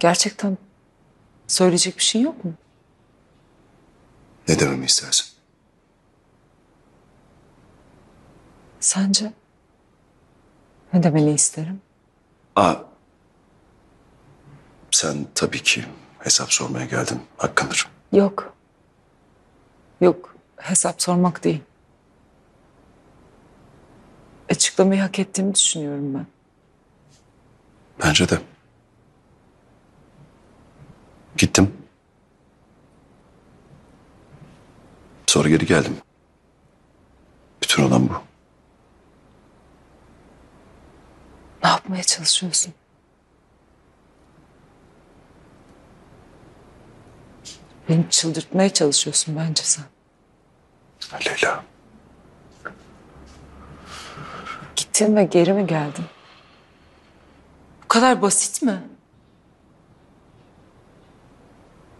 Gerçekten söyleyecek bir şey yok mu? Ne dememi istersin? Sence? Ne demeni isterim? Aa, sen tabii ki hesap sormaya geldin. Hakkındır. Yok. Yok. Hesap sormak değil. Açıklamayı hak ettiğimi düşünüyorum ben. Bence de. Gittim. Sonra geri geldim. Bütün olan bu. Ne yapmaya çalışıyorsun? Beni çıldırtmaya çalışıyorsun bence sen. Leyla. Gittin ve geri mi geldin? Bu kadar basit mi?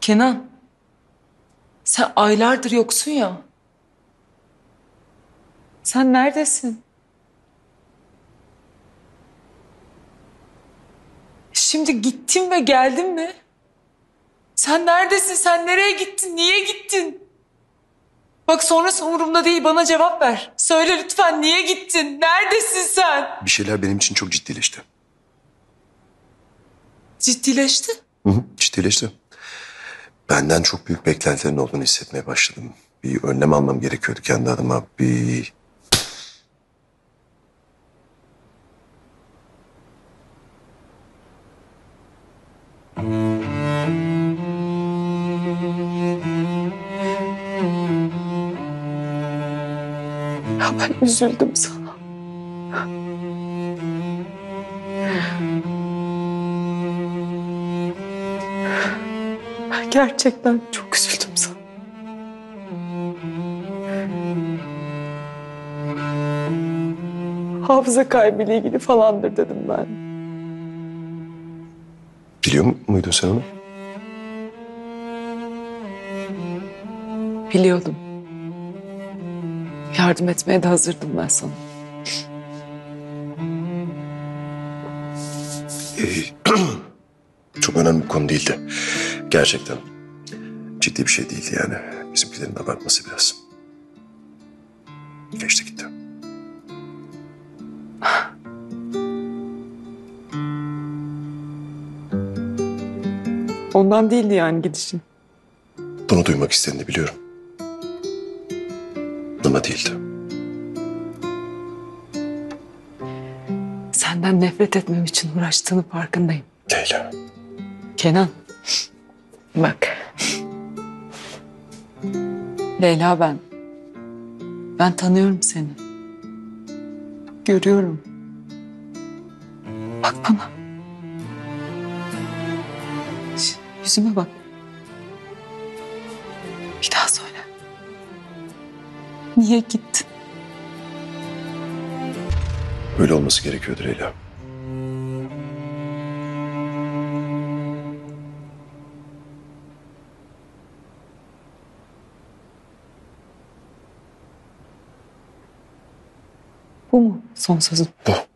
Kenan, sen aylardır yoksun ya. Sen neredesin? Şimdi gittin ve geldin mi? Sen neredesin? Sen nereye gittin? Niye gittin? Bak sonrası umurumda değil. Bana cevap ver. Söyle lütfen niye gittin? Neredesin sen? Bir şeyler benim için çok ciddileşti. Ciddileşti. Hı hı, ciddileşti. Benden çok büyük beklentilerin olduğunu hissetmeye başladım. Bir önlem almam gerekiyordu kendi adıma. Bir... Ben üzüldüm sana. Gerçekten çok üzüldüm sana. Hafıza kaybıyla ilgili falandır dedim ben. Biliyor muydun sen onu? Biliyordum. Yardım etmeye de hazırdım ben sana. Çok önemli bir konu değildi. Gerçekten. Ciddi bir şey değildi yani. Bizimkilerin abartması biraz. Geçti gitti. Ondan değildi yani gidişin. Bunu duymak istediğini biliyorum. Ama değildi. Senden nefret etmem için uğraştığını farkındayım. Leyla. Kenan. Bak. Leyla ben. Ben tanıyorum seni. Görüyorum. Bak bana. Şş, Yüzüme bak. Bir daha söyle. Niye gittin? Böyle olması gerekiyordu Leyla. Bu mu son sözün? Bu.